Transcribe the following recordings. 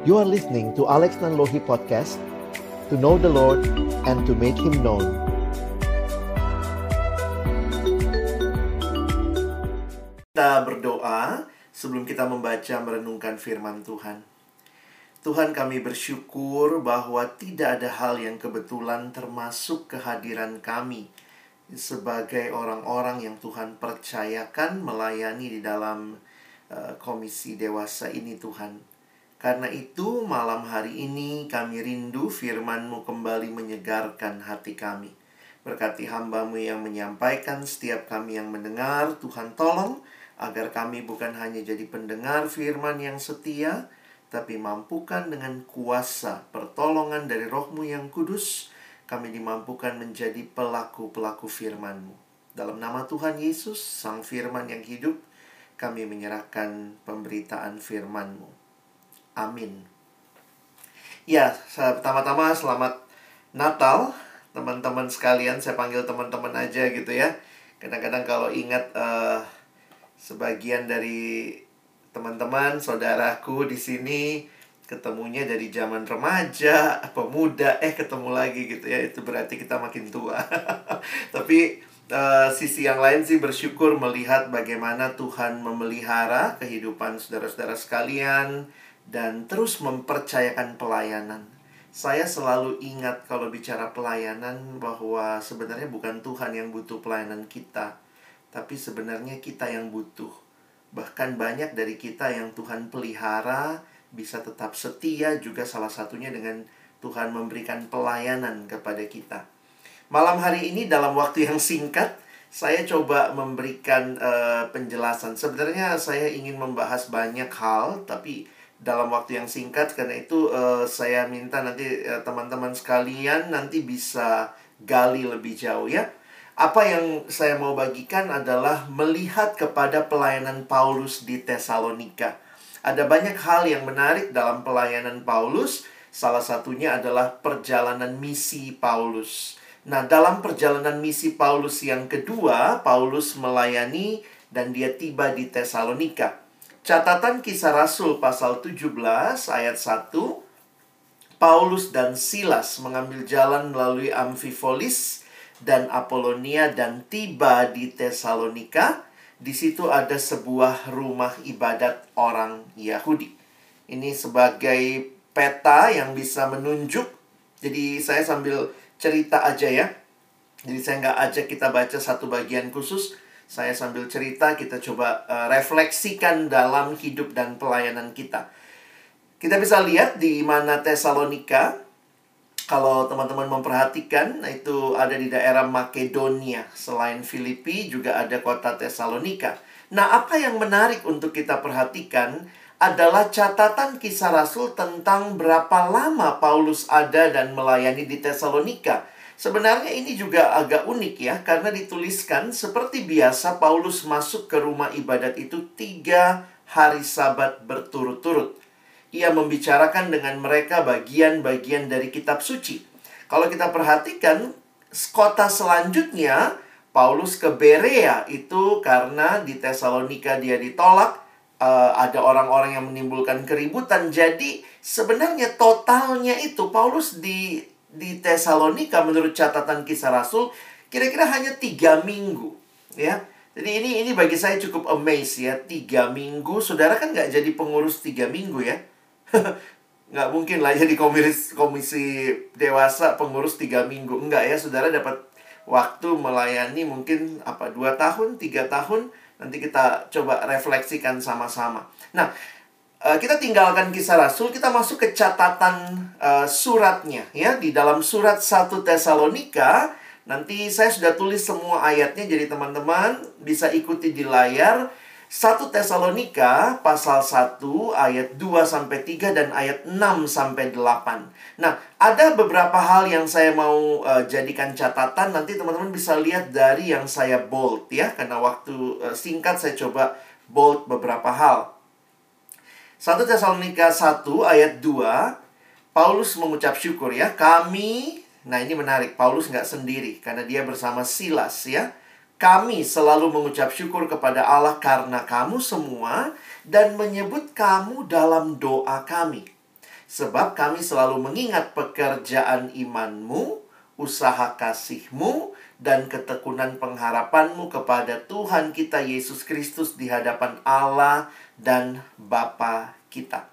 You are listening to Alex Nanlohi Podcast To know the Lord and to make Him known Kita berdoa sebelum kita membaca merenungkan firman Tuhan Tuhan kami bersyukur bahwa tidak ada hal yang kebetulan termasuk kehadiran kami sebagai orang-orang yang Tuhan percayakan melayani di dalam uh, komisi dewasa ini Tuhan. Karena itu malam hari ini kami rindu firman-Mu kembali menyegarkan hati kami. Berkati hambamu yang menyampaikan, setiap kami yang mendengar, Tuhan tolong agar kami bukan hanya jadi pendengar firman yang setia, tapi mampukan dengan kuasa pertolongan dari rohmu yang kudus, kami dimampukan menjadi pelaku-pelaku firman-Mu. Dalam nama Tuhan Yesus, Sang Firman yang hidup, kami menyerahkan pemberitaan firman-Mu. Amin. Ya, pertama-tama selamat Natal, teman-teman sekalian. Saya panggil teman-teman aja gitu ya. Kadang-kadang kalau ingat uh, sebagian dari teman-teman, saudaraku di sini ketemunya dari zaman remaja, pemuda, eh ketemu lagi gitu ya. Itu berarti kita makin tua. Tapi uh, sisi yang lain sih bersyukur melihat bagaimana Tuhan memelihara kehidupan saudara-saudara sekalian dan terus mempercayakan pelayanan. Saya selalu ingat kalau bicara pelayanan bahwa sebenarnya bukan Tuhan yang butuh pelayanan kita, tapi sebenarnya kita yang butuh. Bahkan banyak dari kita yang Tuhan pelihara bisa tetap setia juga salah satunya dengan Tuhan memberikan pelayanan kepada kita. Malam hari ini dalam waktu yang singkat saya coba memberikan uh, penjelasan. Sebenarnya saya ingin membahas banyak hal tapi dalam waktu yang singkat karena itu uh, saya minta nanti uh, teman-teman sekalian nanti bisa gali lebih jauh ya. Apa yang saya mau bagikan adalah melihat kepada pelayanan Paulus di Tesalonika. Ada banyak hal yang menarik dalam pelayanan Paulus. Salah satunya adalah perjalanan misi Paulus. Nah, dalam perjalanan misi Paulus yang kedua, Paulus melayani dan dia tiba di Tesalonika. Catatan kisah Rasul pasal 17 ayat 1 Paulus dan Silas mengambil jalan melalui Amphipolis dan Apolonia dan tiba di Tesalonika. Di situ ada sebuah rumah ibadat orang Yahudi. Ini sebagai peta yang bisa menunjuk. Jadi saya sambil cerita aja ya. Jadi saya nggak ajak kita baca satu bagian khusus saya sambil cerita kita coba uh, refleksikan dalam hidup dan pelayanan kita. Kita bisa lihat di mana Tesalonika. Kalau teman-teman memperhatikan, itu ada di daerah Makedonia. Selain Filipi, juga ada kota Tesalonika. Nah, apa yang menarik untuk kita perhatikan adalah catatan kisah Rasul tentang berapa lama Paulus ada dan melayani di Tesalonika. Sebenarnya ini juga agak unik ya, karena dituliskan seperti biasa Paulus masuk ke rumah ibadat itu tiga hari sabat berturut-turut. Ia membicarakan dengan mereka bagian-bagian dari kitab suci. Kalau kita perhatikan, kota selanjutnya Paulus ke Berea itu karena di Tesalonika dia ditolak, uh, ada orang-orang yang menimbulkan keributan. Jadi sebenarnya totalnya itu Paulus di di Tesalonika menurut catatan kisah Rasul kira-kira hanya tiga minggu ya. Jadi ini ini bagi saya cukup amazed ya. Tiga minggu saudara kan nggak jadi pengurus tiga minggu ya? Nggak mungkin lah jadi komisi komisi dewasa pengurus tiga minggu. Enggak ya. Saudara dapat waktu melayani mungkin apa dua tahun tiga tahun. Nanti kita coba refleksikan sama-sama. Nah Uh, kita tinggalkan kisah Rasul, kita masuk ke catatan uh, suratnya ya di dalam surat 1 Tesalonika. Nanti saya sudah tulis semua ayatnya jadi teman-teman bisa ikuti di layar. 1 Tesalonika pasal 1 ayat 2 sampai 3 dan ayat 6 sampai 8. Nah, ada beberapa hal yang saya mau uh, jadikan catatan nanti teman-teman bisa lihat dari yang saya bold ya karena waktu uh, singkat saya coba bold beberapa hal. 1 Tesalonika 1 ayat 2 Paulus mengucap syukur ya kami nah ini menarik Paulus nggak sendiri karena dia bersama Silas ya. Kami selalu mengucap syukur kepada Allah karena kamu semua dan menyebut kamu dalam doa kami. Sebab kami selalu mengingat pekerjaan imanmu, usaha kasihmu, dan ketekunan pengharapanmu kepada Tuhan kita Yesus Kristus di hadapan Allah dan Bapa kita.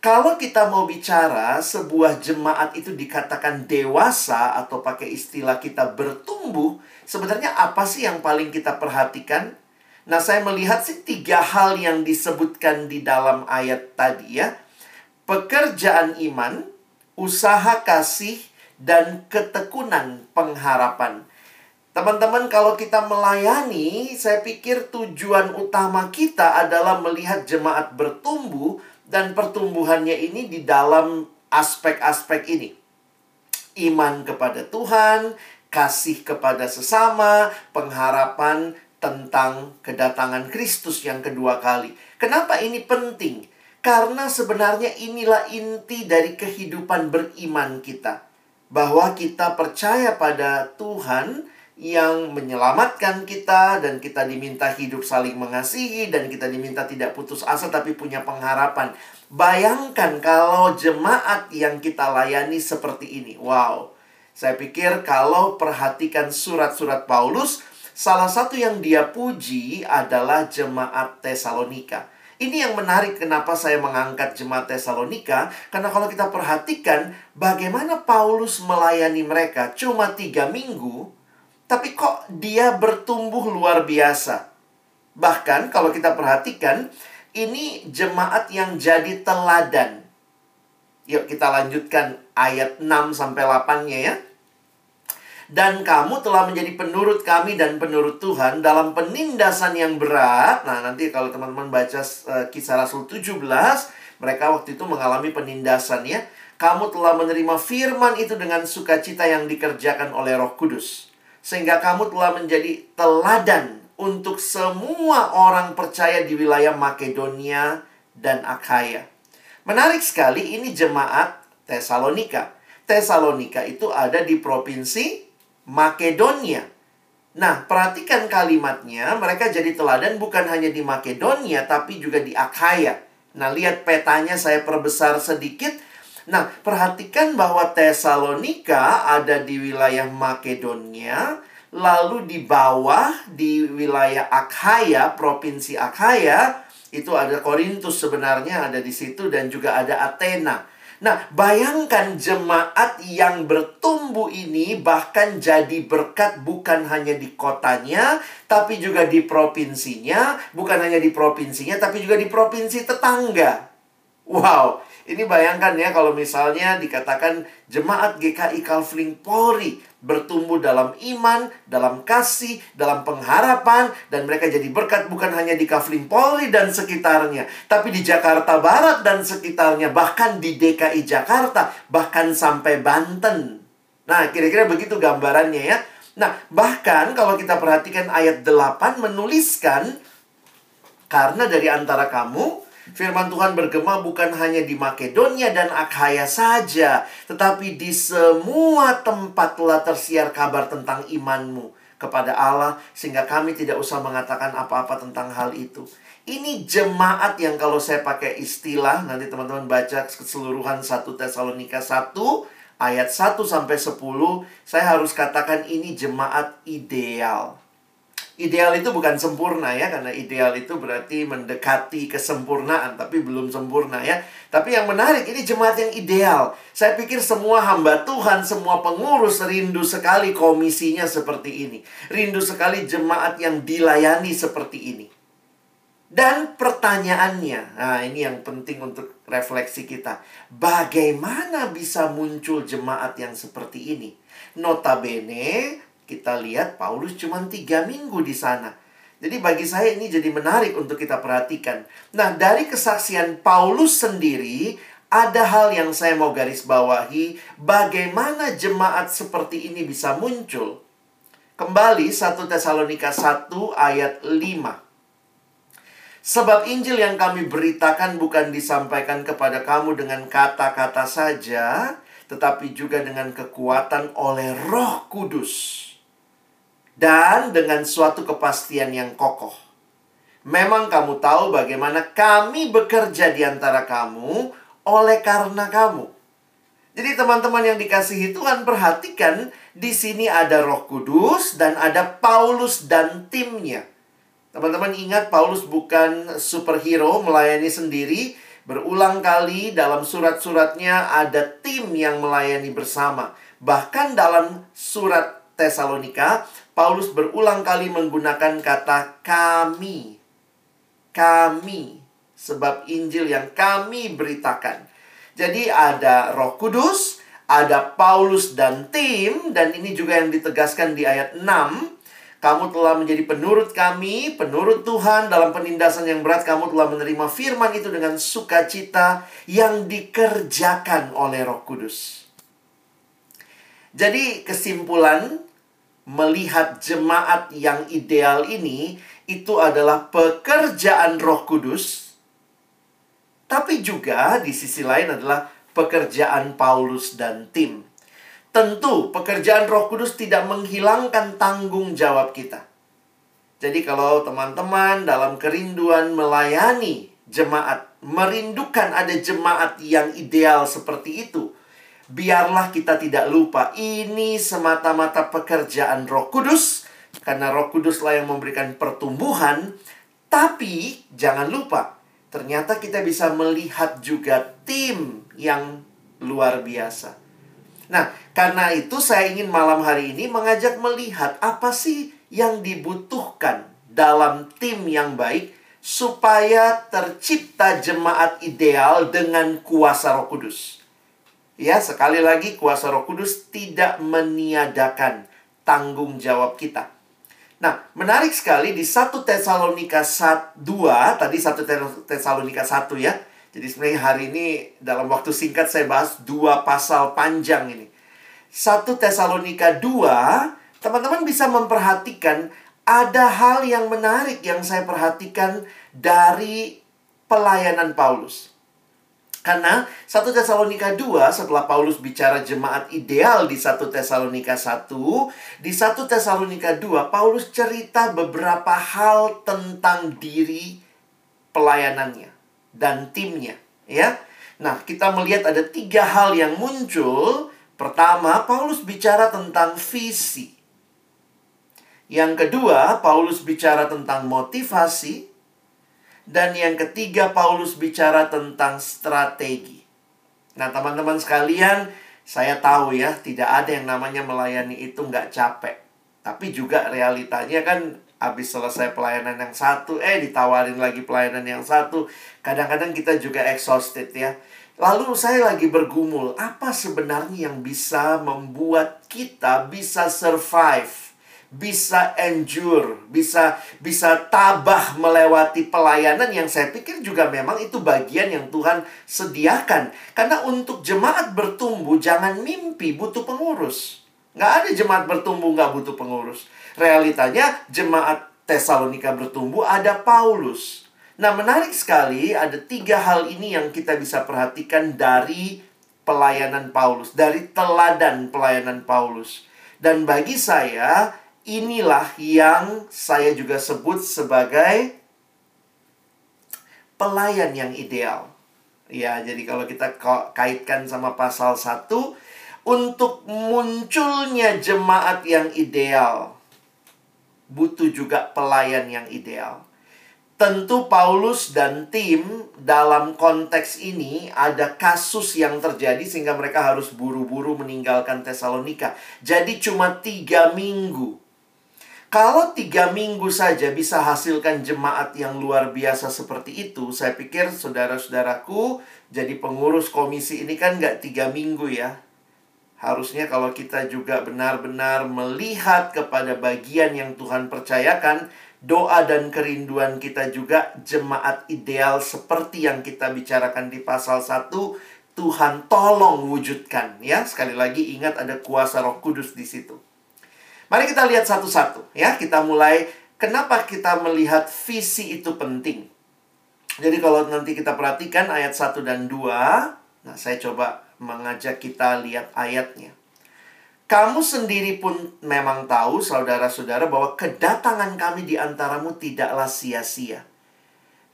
Kalau kita mau bicara sebuah jemaat itu dikatakan dewasa atau pakai istilah kita bertumbuh, sebenarnya apa sih yang paling kita perhatikan? Nah, saya melihat sih tiga hal yang disebutkan di dalam ayat tadi ya. Pekerjaan iman, usaha kasih, dan ketekunan pengharapan. Teman-teman, kalau kita melayani, saya pikir tujuan utama kita adalah melihat jemaat bertumbuh dan pertumbuhannya ini di dalam aspek-aspek ini. Iman kepada Tuhan, kasih kepada sesama, pengharapan tentang kedatangan Kristus yang kedua kali. Kenapa ini penting? Karena sebenarnya inilah inti dari kehidupan beriman kita. Bahwa kita percaya pada Tuhan yang menyelamatkan kita dan kita diminta hidup saling mengasihi dan kita diminta tidak putus asa tapi punya pengharapan. Bayangkan kalau jemaat yang kita layani seperti ini. Wow. Saya pikir kalau perhatikan surat-surat Paulus, salah satu yang dia puji adalah jemaat Tesalonika. Ini yang menarik kenapa saya mengangkat jemaat Tesalonika. Karena kalau kita perhatikan bagaimana Paulus melayani mereka cuma tiga minggu, tapi kok dia bertumbuh luar biasa. Bahkan kalau kita perhatikan, ini jemaat yang jadi teladan. Yuk kita lanjutkan ayat 6 sampai 8-nya ya. Dan kamu telah menjadi penurut kami dan penurut Tuhan dalam penindasan yang berat. Nah, nanti kalau teman-teman baca uh, kisah Rasul 17, mereka waktu itu mengalami penindasan ya. Kamu telah menerima firman itu dengan sukacita yang dikerjakan oleh Roh Kudus sehingga kamu telah menjadi teladan untuk semua orang percaya di wilayah Makedonia dan Akhaya. Menarik sekali ini jemaat Tesalonika. Tesalonika itu ada di provinsi Makedonia. Nah, perhatikan kalimatnya, mereka jadi teladan bukan hanya di Makedonia tapi juga di Akhaya. Nah, lihat petanya saya perbesar sedikit Nah, perhatikan bahwa Tesalonika ada di wilayah Makedonia, lalu di bawah di wilayah Akhaya, provinsi Akhaya, itu ada Korintus sebenarnya ada di situ dan juga ada Athena. Nah, bayangkan jemaat yang bertumbuh ini bahkan jadi berkat bukan hanya di kotanya, tapi juga di provinsinya, bukan hanya di provinsinya, tapi juga di provinsi tetangga. Wow, ini bayangkan ya kalau misalnya dikatakan jemaat GKI Kalfling Polri bertumbuh dalam iman, dalam kasih, dalam pengharapan dan mereka jadi berkat bukan hanya di Kafling Polri dan sekitarnya, tapi di Jakarta Barat dan sekitarnya, bahkan di DKI Jakarta, bahkan sampai Banten. Nah, kira-kira begitu gambarannya ya. Nah, bahkan kalau kita perhatikan ayat 8 menuliskan karena dari antara kamu Firman Tuhan bergema bukan hanya di Makedonia dan Akhaya saja, tetapi di semua tempat telah tersiar kabar tentang imanmu kepada Allah, sehingga kami tidak usah mengatakan apa-apa tentang hal itu. Ini jemaat yang kalau saya pakai istilah, nanti teman-teman baca keseluruhan 1 Tesalonika 1, ayat 1 sampai 10, saya harus katakan ini jemaat ideal. Ideal itu bukan sempurna ya, karena ideal itu berarti mendekati kesempurnaan, tapi belum sempurna ya. Tapi yang menarik, ini jemaat yang ideal. Saya pikir semua hamba Tuhan, semua pengurus rindu sekali komisinya seperti ini. Rindu sekali jemaat yang dilayani seperti ini. Dan pertanyaannya, nah ini yang penting untuk refleksi kita. Bagaimana bisa muncul jemaat yang seperti ini? Notabene, kita lihat Paulus cuma tiga minggu di sana. Jadi bagi saya ini jadi menarik untuk kita perhatikan. Nah, dari kesaksian Paulus sendiri, ada hal yang saya mau garis bawahi. Bagaimana jemaat seperti ini bisa muncul? Kembali 1 Tesalonika 1 ayat 5. Sebab Injil yang kami beritakan bukan disampaikan kepada kamu dengan kata-kata saja, tetapi juga dengan kekuatan oleh Roh Kudus dan dengan suatu kepastian yang kokoh. Memang kamu tahu bagaimana kami bekerja di antara kamu oleh karena kamu. Jadi teman-teman yang dikasihi Tuhan perhatikan di sini ada Roh Kudus dan ada Paulus dan timnya. Teman-teman ingat Paulus bukan superhero melayani sendiri. Berulang kali dalam surat-suratnya ada tim yang melayani bersama. Bahkan dalam surat Tesalonika, Paulus berulang kali menggunakan kata kami. Kami. Sebab Injil yang kami beritakan. Jadi ada roh kudus, ada Paulus dan tim. Dan ini juga yang ditegaskan di ayat 6. Kamu telah menjadi penurut kami, penurut Tuhan dalam penindasan yang berat. Kamu telah menerima firman itu dengan sukacita yang dikerjakan oleh Roh Kudus. Jadi, kesimpulan melihat jemaat yang ideal ini itu adalah pekerjaan Roh Kudus, tapi juga di sisi lain adalah pekerjaan Paulus dan tim. Tentu, pekerjaan Roh Kudus tidak menghilangkan tanggung jawab kita. Jadi, kalau teman-teman dalam kerinduan melayani jemaat, merindukan ada jemaat yang ideal seperti itu, biarlah kita tidak lupa ini semata-mata pekerjaan Roh Kudus, karena Roh Kuduslah yang memberikan pertumbuhan. Tapi jangan lupa, ternyata kita bisa melihat juga tim yang luar biasa. Nah, karena itu saya ingin malam hari ini mengajak melihat apa sih yang dibutuhkan dalam tim yang baik supaya tercipta jemaat ideal dengan kuasa Roh Kudus. Ya, sekali lagi kuasa Roh Kudus tidak meniadakan tanggung jawab kita. Nah, menarik sekali di 1 Tesalonika 2, tadi 1 Tesalonika 1 ya. Jadi sebenarnya hari ini dalam waktu singkat saya bahas dua pasal panjang ini. 1 Tesalonika 2, teman-teman bisa memperhatikan ada hal yang menarik yang saya perhatikan dari pelayanan Paulus. Karena 1 Tesalonika 2 setelah Paulus bicara jemaat ideal di 1 Tesalonika 1, di 1 Tesalonika 2 Paulus cerita beberapa hal tentang diri pelayanannya dan timnya, ya. Nah, kita melihat ada tiga hal yang muncul. Pertama, Paulus bicara tentang visi. Yang kedua, Paulus bicara tentang motivasi. Dan yang ketiga, Paulus bicara tentang strategi. Nah, teman-teman sekalian, saya tahu ya, tidak ada yang namanya melayani itu nggak capek. Tapi juga realitanya kan habis selesai pelayanan yang satu, eh ditawarin lagi pelayanan yang satu. Kadang-kadang kita juga exhausted ya. Lalu saya lagi bergumul, apa sebenarnya yang bisa membuat kita bisa survive, bisa endure, bisa bisa tabah melewati pelayanan yang saya pikir juga memang itu bagian yang Tuhan sediakan. Karena untuk jemaat bertumbuh jangan mimpi butuh pengurus. Nggak ada jemaat bertumbuh nggak butuh pengurus. Realitanya jemaat Tesalonika bertumbuh ada Paulus. Nah menarik sekali ada tiga hal ini yang kita bisa perhatikan dari pelayanan Paulus. Dari teladan pelayanan Paulus. Dan bagi saya inilah yang saya juga sebut sebagai pelayan yang ideal. Ya, jadi kalau kita kaitkan sama pasal 1, untuk munculnya jemaat yang ideal, butuh juga pelayan yang ideal. Tentu Paulus dan tim dalam konteks ini ada kasus yang terjadi sehingga mereka harus buru-buru meninggalkan Tesalonika. Jadi cuma tiga minggu. Kalau tiga minggu saja bisa hasilkan jemaat yang luar biasa seperti itu, saya pikir saudara-saudaraku jadi pengurus komisi ini kan nggak tiga minggu ya Harusnya kalau kita juga benar-benar melihat kepada bagian yang Tuhan percayakan, doa dan kerinduan kita juga jemaat ideal seperti yang kita bicarakan di pasal 1, Tuhan tolong wujudkan ya. Sekali lagi ingat ada kuasa Roh Kudus di situ. Mari kita lihat satu-satu ya. Kita mulai kenapa kita melihat visi itu penting. Jadi kalau nanti kita perhatikan ayat 1 dan 2, nah saya coba mengajak kita lihat ayatnya. Kamu sendiri pun memang tahu, saudara-saudara, bahwa kedatangan kami di antaramu tidaklah sia-sia.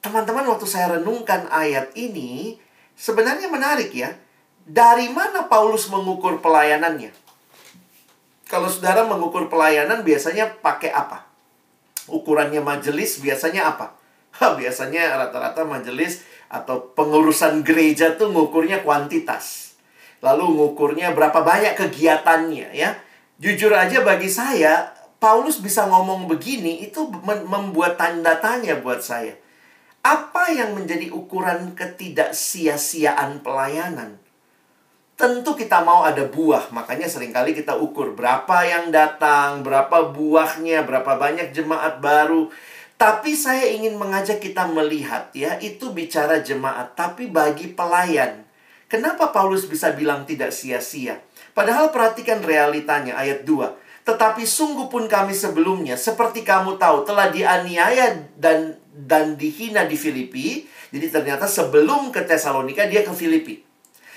Teman-teman, waktu saya renungkan ayat ini, Sebenarnya menarik ya. Dari mana Paulus mengukur pelayanannya? Kalau saudara mengukur pelayanan biasanya pakai apa? Ukurannya majelis biasanya apa? Ha, biasanya rata-rata majelis atau pengurusan gereja tuh ngukurnya kuantitas. Lalu ngukurnya berapa banyak kegiatannya ya. Jujur aja bagi saya, Paulus bisa ngomong begini itu membuat tanda tanya buat saya. Apa yang menjadi ukuran ketidaksia-siaan pelayanan? Tentu kita mau ada buah. Makanya sering kali kita ukur berapa yang datang, berapa buahnya, berapa banyak jemaat baru. Tapi saya ingin mengajak kita melihat ya, itu bicara jemaat, tapi bagi pelayan. Kenapa Paulus bisa bilang tidak sia-sia? Padahal perhatikan realitanya ayat 2. Tetapi sungguh pun kami sebelumnya, seperti kamu tahu, telah dianiaya dan dan dihina di Filipi. Jadi ternyata sebelum ke Tesalonika, dia ke Filipi.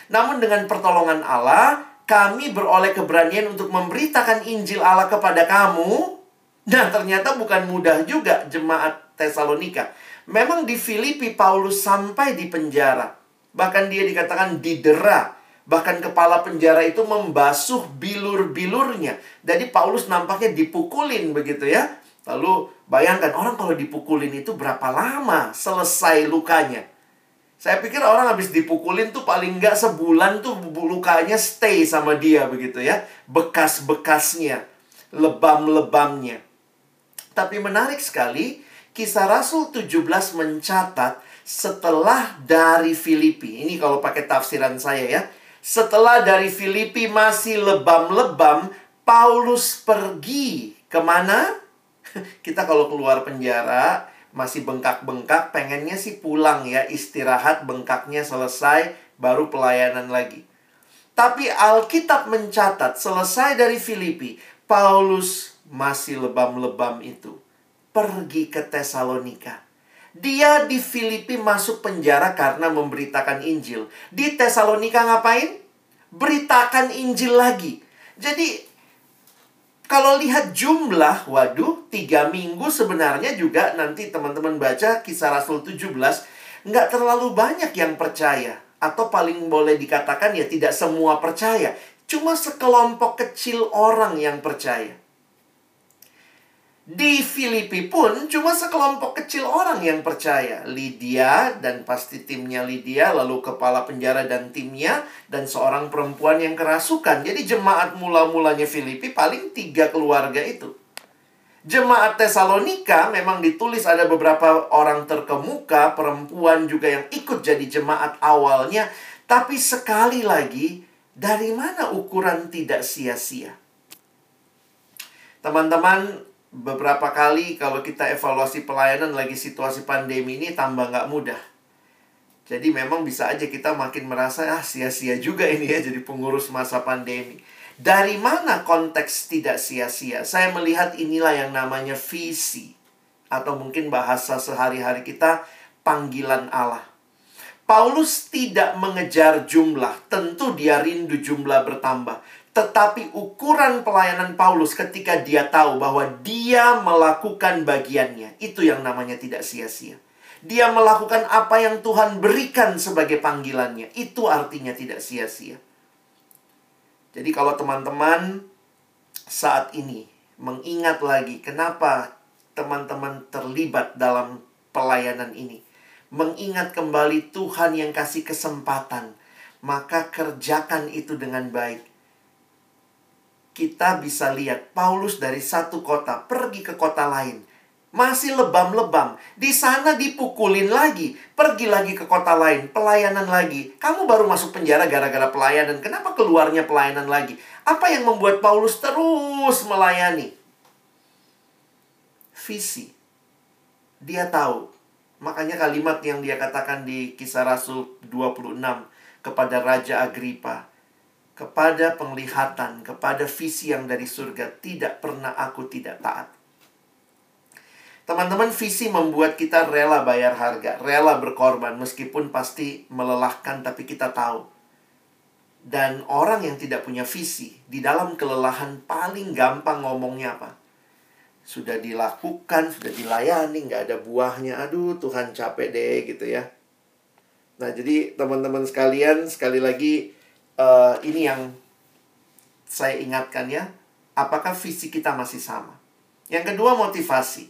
Namun dengan pertolongan Allah, kami beroleh keberanian untuk memberitakan Injil Allah kepada kamu. Dan ternyata bukan mudah juga jemaat Tesalonika. Memang di Filipi Paulus sampai di penjara. Bahkan dia dikatakan didera. Bahkan kepala penjara itu membasuh bilur-bilurnya. Jadi Paulus nampaknya dipukulin begitu ya. Lalu bayangkan orang kalau dipukulin itu berapa lama selesai lukanya. Saya pikir orang habis dipukulin tuh paling nggak sebulan tuh lukanya stay sama dia begitu ya. Bekas-bekasnya, lebam-lebamnya. Tapi menarik sekali, kisah Rasul 17 mencatat setelah dari Filipi. Ini kalau pakai tafsiran saya ya. Setelah dari Filipi masih lebam-lebam, Paulus pergi ke mana? Kita kalau keluar penjara, masih bengkak-bengkak, pengennya sih pulang ya, istirahat, bengkaknya selesai, baru pelayanan lagi. Tapi Alkitab mencatat, selesai dari Filipi, Paulus masih lebam-lebam itu. Pergi ke Tesalonika. Dia di Filipi masuk penjara karena memberitakan Injil. Di Tesalonika ngapain? Beritakan Injil lagi. Jadi kalau lihat jumlah, waduh, tiga minggu sebenarnya juga nanti teman-teman baca kisah Rasul 17, nggak terlalu banyak yang percaya. Atau paling boleh dikatakan ya tidak semua percaya. Cuma sekelompok kecil orang yang percaya. Di Filipi pun cuma sekelompok kecil orang yang percaya. Lydia dan pasti timnya Lydia, lalu kepala penjara dan timnya, dan seorang perempuan yang kerasukan. Jadi jemaat mula-mulanya Filipi paling tiga keluarga itu. Jemaat Tesalonika memang ditulis ada beberapa orang terkemuka, perempuan juga yang ikut jadi jemaat awalnya. Tapi sekali lagi, dari mana ukuran tidak sia-sia? Teman-teman, beberapa kali kalau kita evaluasi pelayanan lagi situasi pandemi ini tambah nggak mudah. Jadi memang bisa aja kita makin merasa ah sia-sia juga ini ya jadi pengurus masa pandemi. Dari mana konteks tidak sia-sia? Saya melihat inilah yang namanya visi atau mungkin bahasa sehari-hari kita panggilan Allah. Paulus tidak mengejar jumlah, tentu dia rindu jumlah bertambah. Tetapi ukuran pelayanan Paulus ketika dia tahu bahwa dia melakukan bagiannya, itu yang namanya tidak sia-sia. Dia melakukan apa yang Tuhan berikan sebagai panggilannya, itu artinya tidak sia-sia. Jadi kalau teman-teman saat ini mengingat lagi kenapa teman-teman terlibat dalam pelayanan ini, mengingat kembali Tuhan yang kasih kesempatan, maka kerjakan itu dengan baik kita bisa lihat Paulus dari satu kota pergi ke kota lain. Masih lebam-lebam. Di sana dipukulin lagi. Pergi lagi ke kota lain. Pelayanan lagi. Kamu baru masuk penjara gara-gara pelayanan. Kenapa keluarnya pelayanan lagi? Apa yang membuat Paulus terus melayani? Visi. Dia tahu. Makanya kalimat yang dia katakan di kisah Rasul 26 kepada Raja Agripa kepada penglihatan, kepada visi yang dari surga, tidak pernah aku tidak taat. Teman-teman, visi membuat kita rela bayar harga, rela berkorban, meskipun pasti melelahkan, tapi kita tahu. Dan orang yang tidak punya visi, di dalam kelelahan paling gampang ngomongnya apa? Sudah dilakukan, sudah dilayani, nggak ada buahnya. Aduh, Tuhan capek deh gitu ya. Nah, jadi teman-teman sekalian, sekali lagi uh, ini yang saya ingatkan ya. Apakah visi kita masih sama? Yang kedua, motivasi.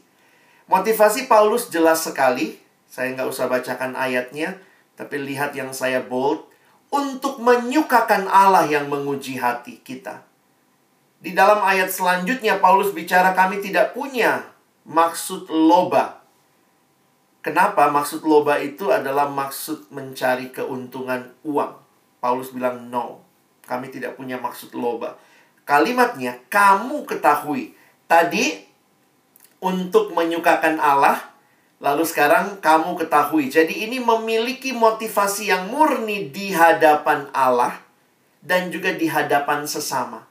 Motivasi Paulus jelas sekali. Saya nggak usah bacakan ayatnya, tapi lihat yang saya bold. Untuk menyukakan Allah yang menguji hati kita. Di dalam ayat selanjutnya, Paulus bicara kami tidak punya maksud loba Kenapa maksud loba itu adalah maksud mencari keuntungan uang? Paulus bilang no. Kami tidak punya maksud loba. Kalimatnya kamu ketahui. Tadi untuk menyukakan Allah, lalu sekarang kamu ketahui. Jadi ini memiliki motivasi yang murni di hadapan Allah dan juga di hadapan sesama.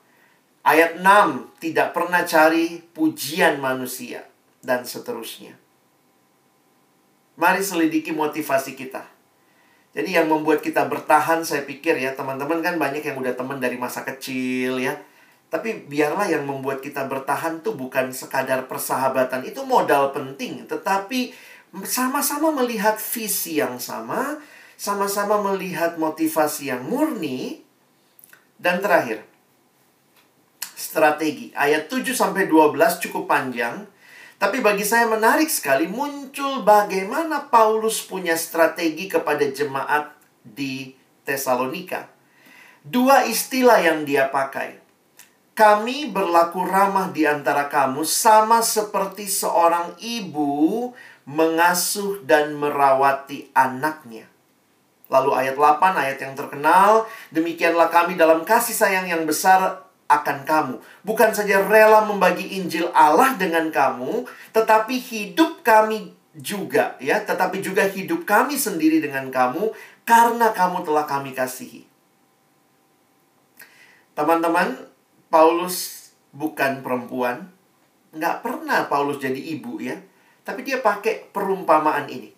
Ayat 6 tidak pernah cari pujian manusia dan seterusnya. Mari selidiki motivasi kita. Jadi yang membuat kita bertahan saya pikir ya teman-teman kan banyak yang udah teman dari masa kecil ya. Tapi biarlah yang membuat kita bertahan tuh bukan sekadar persahabatan. Itu modal penting. Tetapi sama-sama melihat visi yang sama. Sama-sama melihat motivasi yang murni. Dan terakhir. Strategi. Ayat 7-12 cukup panjang. Tapi bagi saya menarik sekali muncul bagaimana Paulus punya strategi kepada jemaat di Tesalonika. Dua istilah yang dia pakai. Kami berlaku ramah di antara kamu sama seperti seorang ibu mengasuh dan merawati anaknya. Lalu ayat 8, ayat yang terkenal, demikianlah kami dalam kasih sayang yang besar akan kamu. Bukan saja rela membagi Injil Allah dengan kamu, tetapi hidup kami juga ya, tetapi juga hidup kami sendiri dengan kamu karena kamu telah kami kasihi. Teman-teman, Paulus bukan perempuan. Nggak pernah Paulus jadi ibu ya. Tapi dia pakai perumpamaan ini.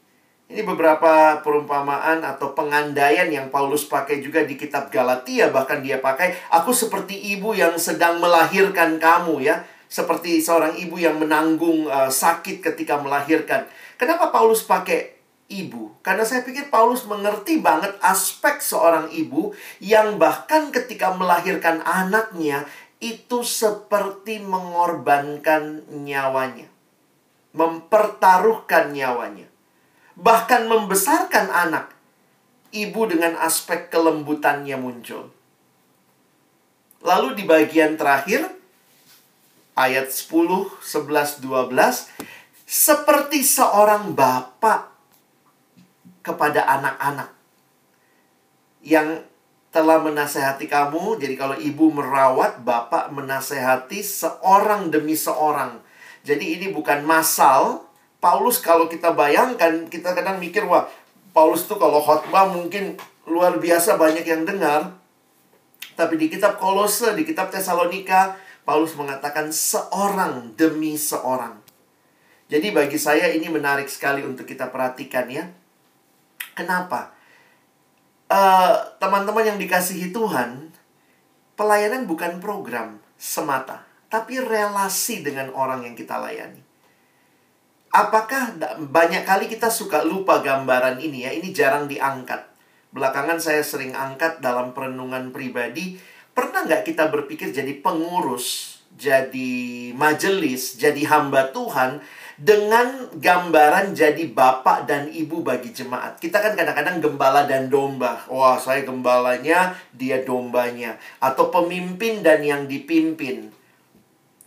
Ini beberapa perumpamaan atau pengandaian yang Paulus pakai juga di kitab Galatia. Bahkan dia pakai, aku seperti ibu yang sedang melahirkan kamu ya. Seperti seorang ibu yang menanggung uh, sakit ketika melahirkan. Kenapa Paulus pakai ibu? Karena saya pikir Paulus mengerti banget aspek seorang ibu yang bahkan ketika melahirkan anaknya itu seperti mengorbankan nyawanya. Mempertaruhkan nyawanya bahkan membesarkan anak, ibu dengan aspek kelembutannya muncul. Lalu di bagian terakhir, ayat 10, 11, 12, seperti seorang bapak kepada anak-anak yang telah menasehati kamu. Jadi kalau ibu merawat, bapak menasehati seorang demi seorang. Jadi ini bukan masal, Paulus kalau kita bayangkan, kita kadang mikir, wah, Paulus tuh kalau khotbah mungkin luar biasa banyak yang dengar. Tapi di kitab Kolose, di kitab Tesalonika, Paulus mengatakan seorang demi seorang. Jadi bagi saya ini menarik sekali untuk kita perhatikan ya. Kenapa? Eh, teman-teman uh, yang dikasihi Tuhan, pelayanan bukan program semata, tapi relasi dengan orang yang kita layani. Apakah banyak kali kita suka lupa gambaran ini ya? Ini jarang diangkat. Belakangan saya sering angkat dalam perenungan pribadi. Pernah nggak kita berpikir jadi pengurus, jadi majelis, jadi hamba Tuhan dengan gambaran jadi bapak dan ibu bagi jemaat. Kita kan kadang-kadang gembala dan domba. Wah, saya gembalanya, dia dombanya. Atau pemimpin dan yang dipimpin.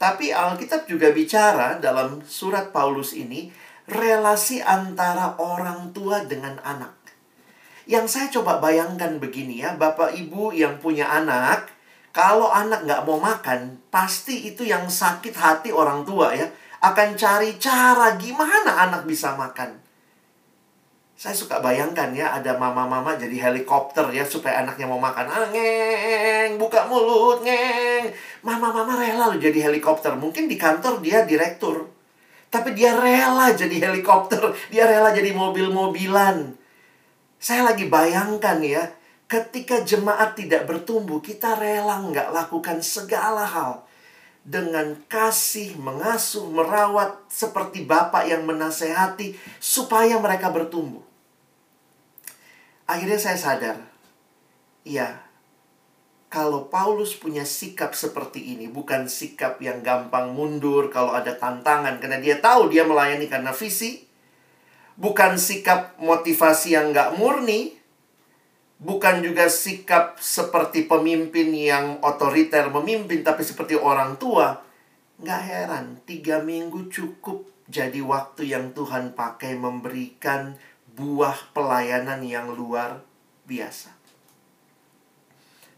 Tapi Alkitab juga bicara dalam surat Paulus ini relasi antara orang tua dengan anak. Yang saya coba bayangkan begini ya, Bapak Ibu yang punya anak, kalau anak nggak mau makan, pasti itu yang sakit hati orang tua ya. Akan cari cara gimana anak bisa makan. Saya suka bayangkan ya ada mama-mama jadi helikopter ya supaya anaknya mau makan. Ah, ngeng, buka mulut, ngeng. Mama-mama rela loh jadi helikopter. Mungkin di kantor dia direktur. Tapi dia rela jadi helikopter. Dia rela jadi mobil-mobilan. Saya lagi bayangkan ya, ketika jemaat tidak bertumbuh, kita rela nggak lakukan segala hal dengan kasih, mengasuh, merawat seperti Bapak yang menasehati supaya mereka bertumbuh. Akhirnya saya sadar, iya, kalau Paulus punya sikap seperti ini, bukan sikap yang gampang mundur kalau ada tantangan, karena dia tahu dia melayani karena visi, bukan sikap motivasi yang nggak murni, bukan juga sikap seperti pemimpin yang otoriter memimpin, tapi seperti orang tua. Nggak heran, tiga minggu cukup jadi waktu yang Tuhan pakai memberikan buah pelayanan yang luar biasa.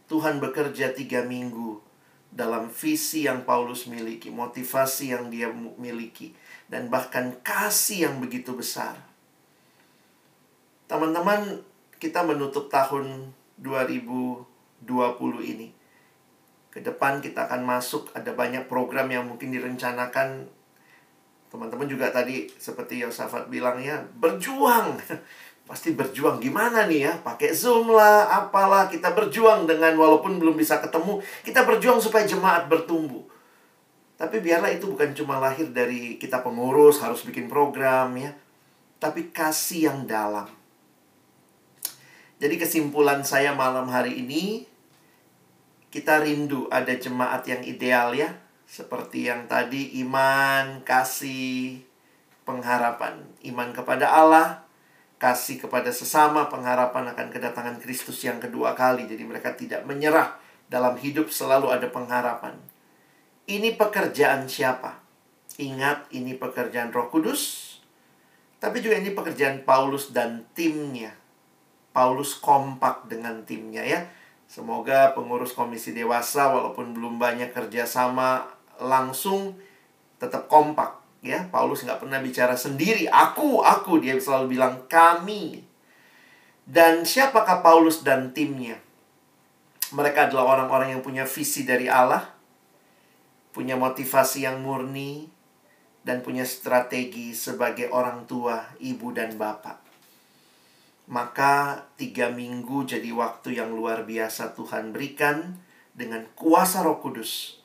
Tuhan bekerja tiga minggu dalam visi yang Paulus miliki, motivasi yang dia miliki, dan bahkan kasih yang begitu besar. Teman-teman, kita menutup tahun 2020 ini. Ke depan kita akan masuk, ada banyak program yang mungkin direncanakan. Teman-teman juga tadi seperti Yosafat bilang ya, berjuang. Pasti berjuang gimana nih ya? Pakai Zoom lah, apalah. Kita berjuang dengan walaupun belum bisa ketemu. Kita berjuang supaya jemaat bertumbuh. Tapi biarlah itu bukan cuma lahir dari kita pengurus, harus bikin program ya. Tapi kasih yang dalam jadi kesimpulan saya malam hari ini kita rindu ada jemaat yang ideal ya. Seperti yang tadi iman, kasih, pengharapan. Iman kepada Allah, kasih kepada sesama, pengharapan akan kedatangan Kristus yang kedua kali. Jadi mereka tidak menyerah dalam hidup selalu ada pengharapan. Ini pekerjaan siapa? Ingat ini pekerjaan Roh Kudus, tapi juga ini pekerjaan Paulus dan timnya. Paulus kompak dengan timnya ya. Semoga pengurus komisi dewasa walaupun belum banyak kerjasama langsung tetap kompak ya. Paulus nggak pernah bicara sendiri. Aku, aku dia selalu bilang kami. Dan siapakah Paulus dan timnya? Mereka adalah orang-orang yang punya visi dari Allah, punya motivasi yang murni, dan punya strategi sebagai orang tua, ibu, dan bapak maka tiga minggu jadi waktu yang luar biasa Tuhan berikan dengan kuasa roh kudus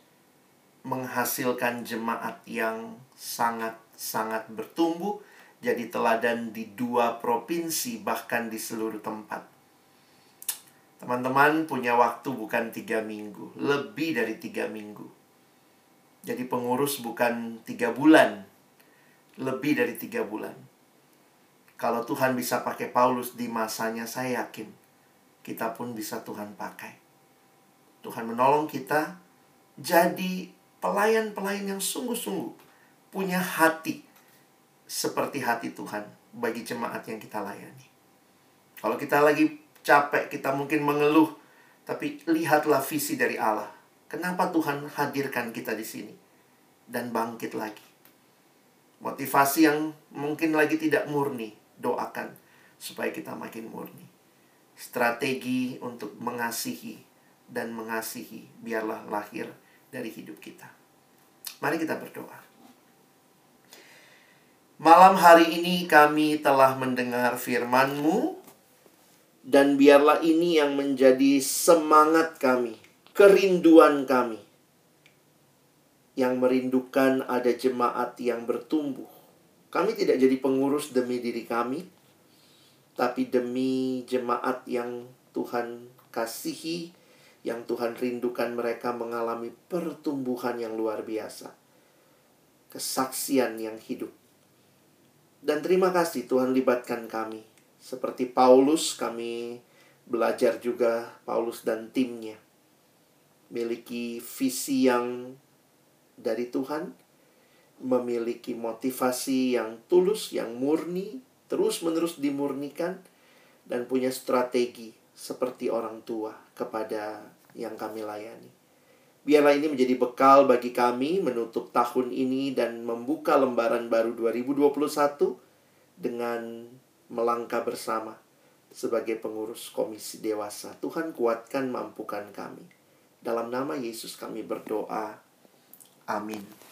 menghasilkan jemaat yang sangat-sangat bertumbuh jadi teladan di dua provinsi bahkan di seluruh tempat. Teman-teman punya waktu bukan tiga minggu lebih dari tiga minggu. Jadi pengurus bukan tiga bulan lebih dari tiga bulan kalau Tuhan bisa pakai Paulus di masanya, saya yakin kita pun bisa Tuhan pakai. Tuhan menolong kita jadi pelayan-pelayan yang sungguh-sungguh punya hati seperti hati Tuhan bagi jemaat yang kita layani. Kalau kita lagi capek, kita mungkin mengeluh, tapi lihatlah visi dari Allah. Kenapa Tuhan hadirkan kita di sini dan bangkit lagi? Motivasi yang mungkin lagi tidak murni, doakan supaya kita makin murni. Strategi untuk mengasihi dan mengasihi biarlah lahir dari hidup kita. Mari kita berdoa. Malam hari ini kami telah mendengar firman-Mu dan biarlah ini yang menjadi semangat kami, kerinduan kami yang merindukan ada jemaat yang bertumbuh kami tidak jadi pengurus demi diri kami, tapi demi jemaat yang Tuhan kasihi, yang Tuhan rindukan mereka mengalami pertumbuhan yang luar biasa. Kesaksian yang hidup. Dan terima kasih Tuhan libatkan kami. Seperti Paulus, kami belajar juga Paulus dan timnya. Miliki visi yang dari Tuhan, memiliki motivasi yang tulus, yang murni, terus-menerus dimurnikan, dan punya strategi seperti orang tua kepada yang kami layani. Biarlah ini menjadi bekal bagi kami menutup tahun ini dan membuka lembaran baru 2021 dengan melangkah bersama sebagai pengurus komisi dewasa. Tuhan kuatkan mampukan kami. Dalam nama Yesus kami berdoa. Amin.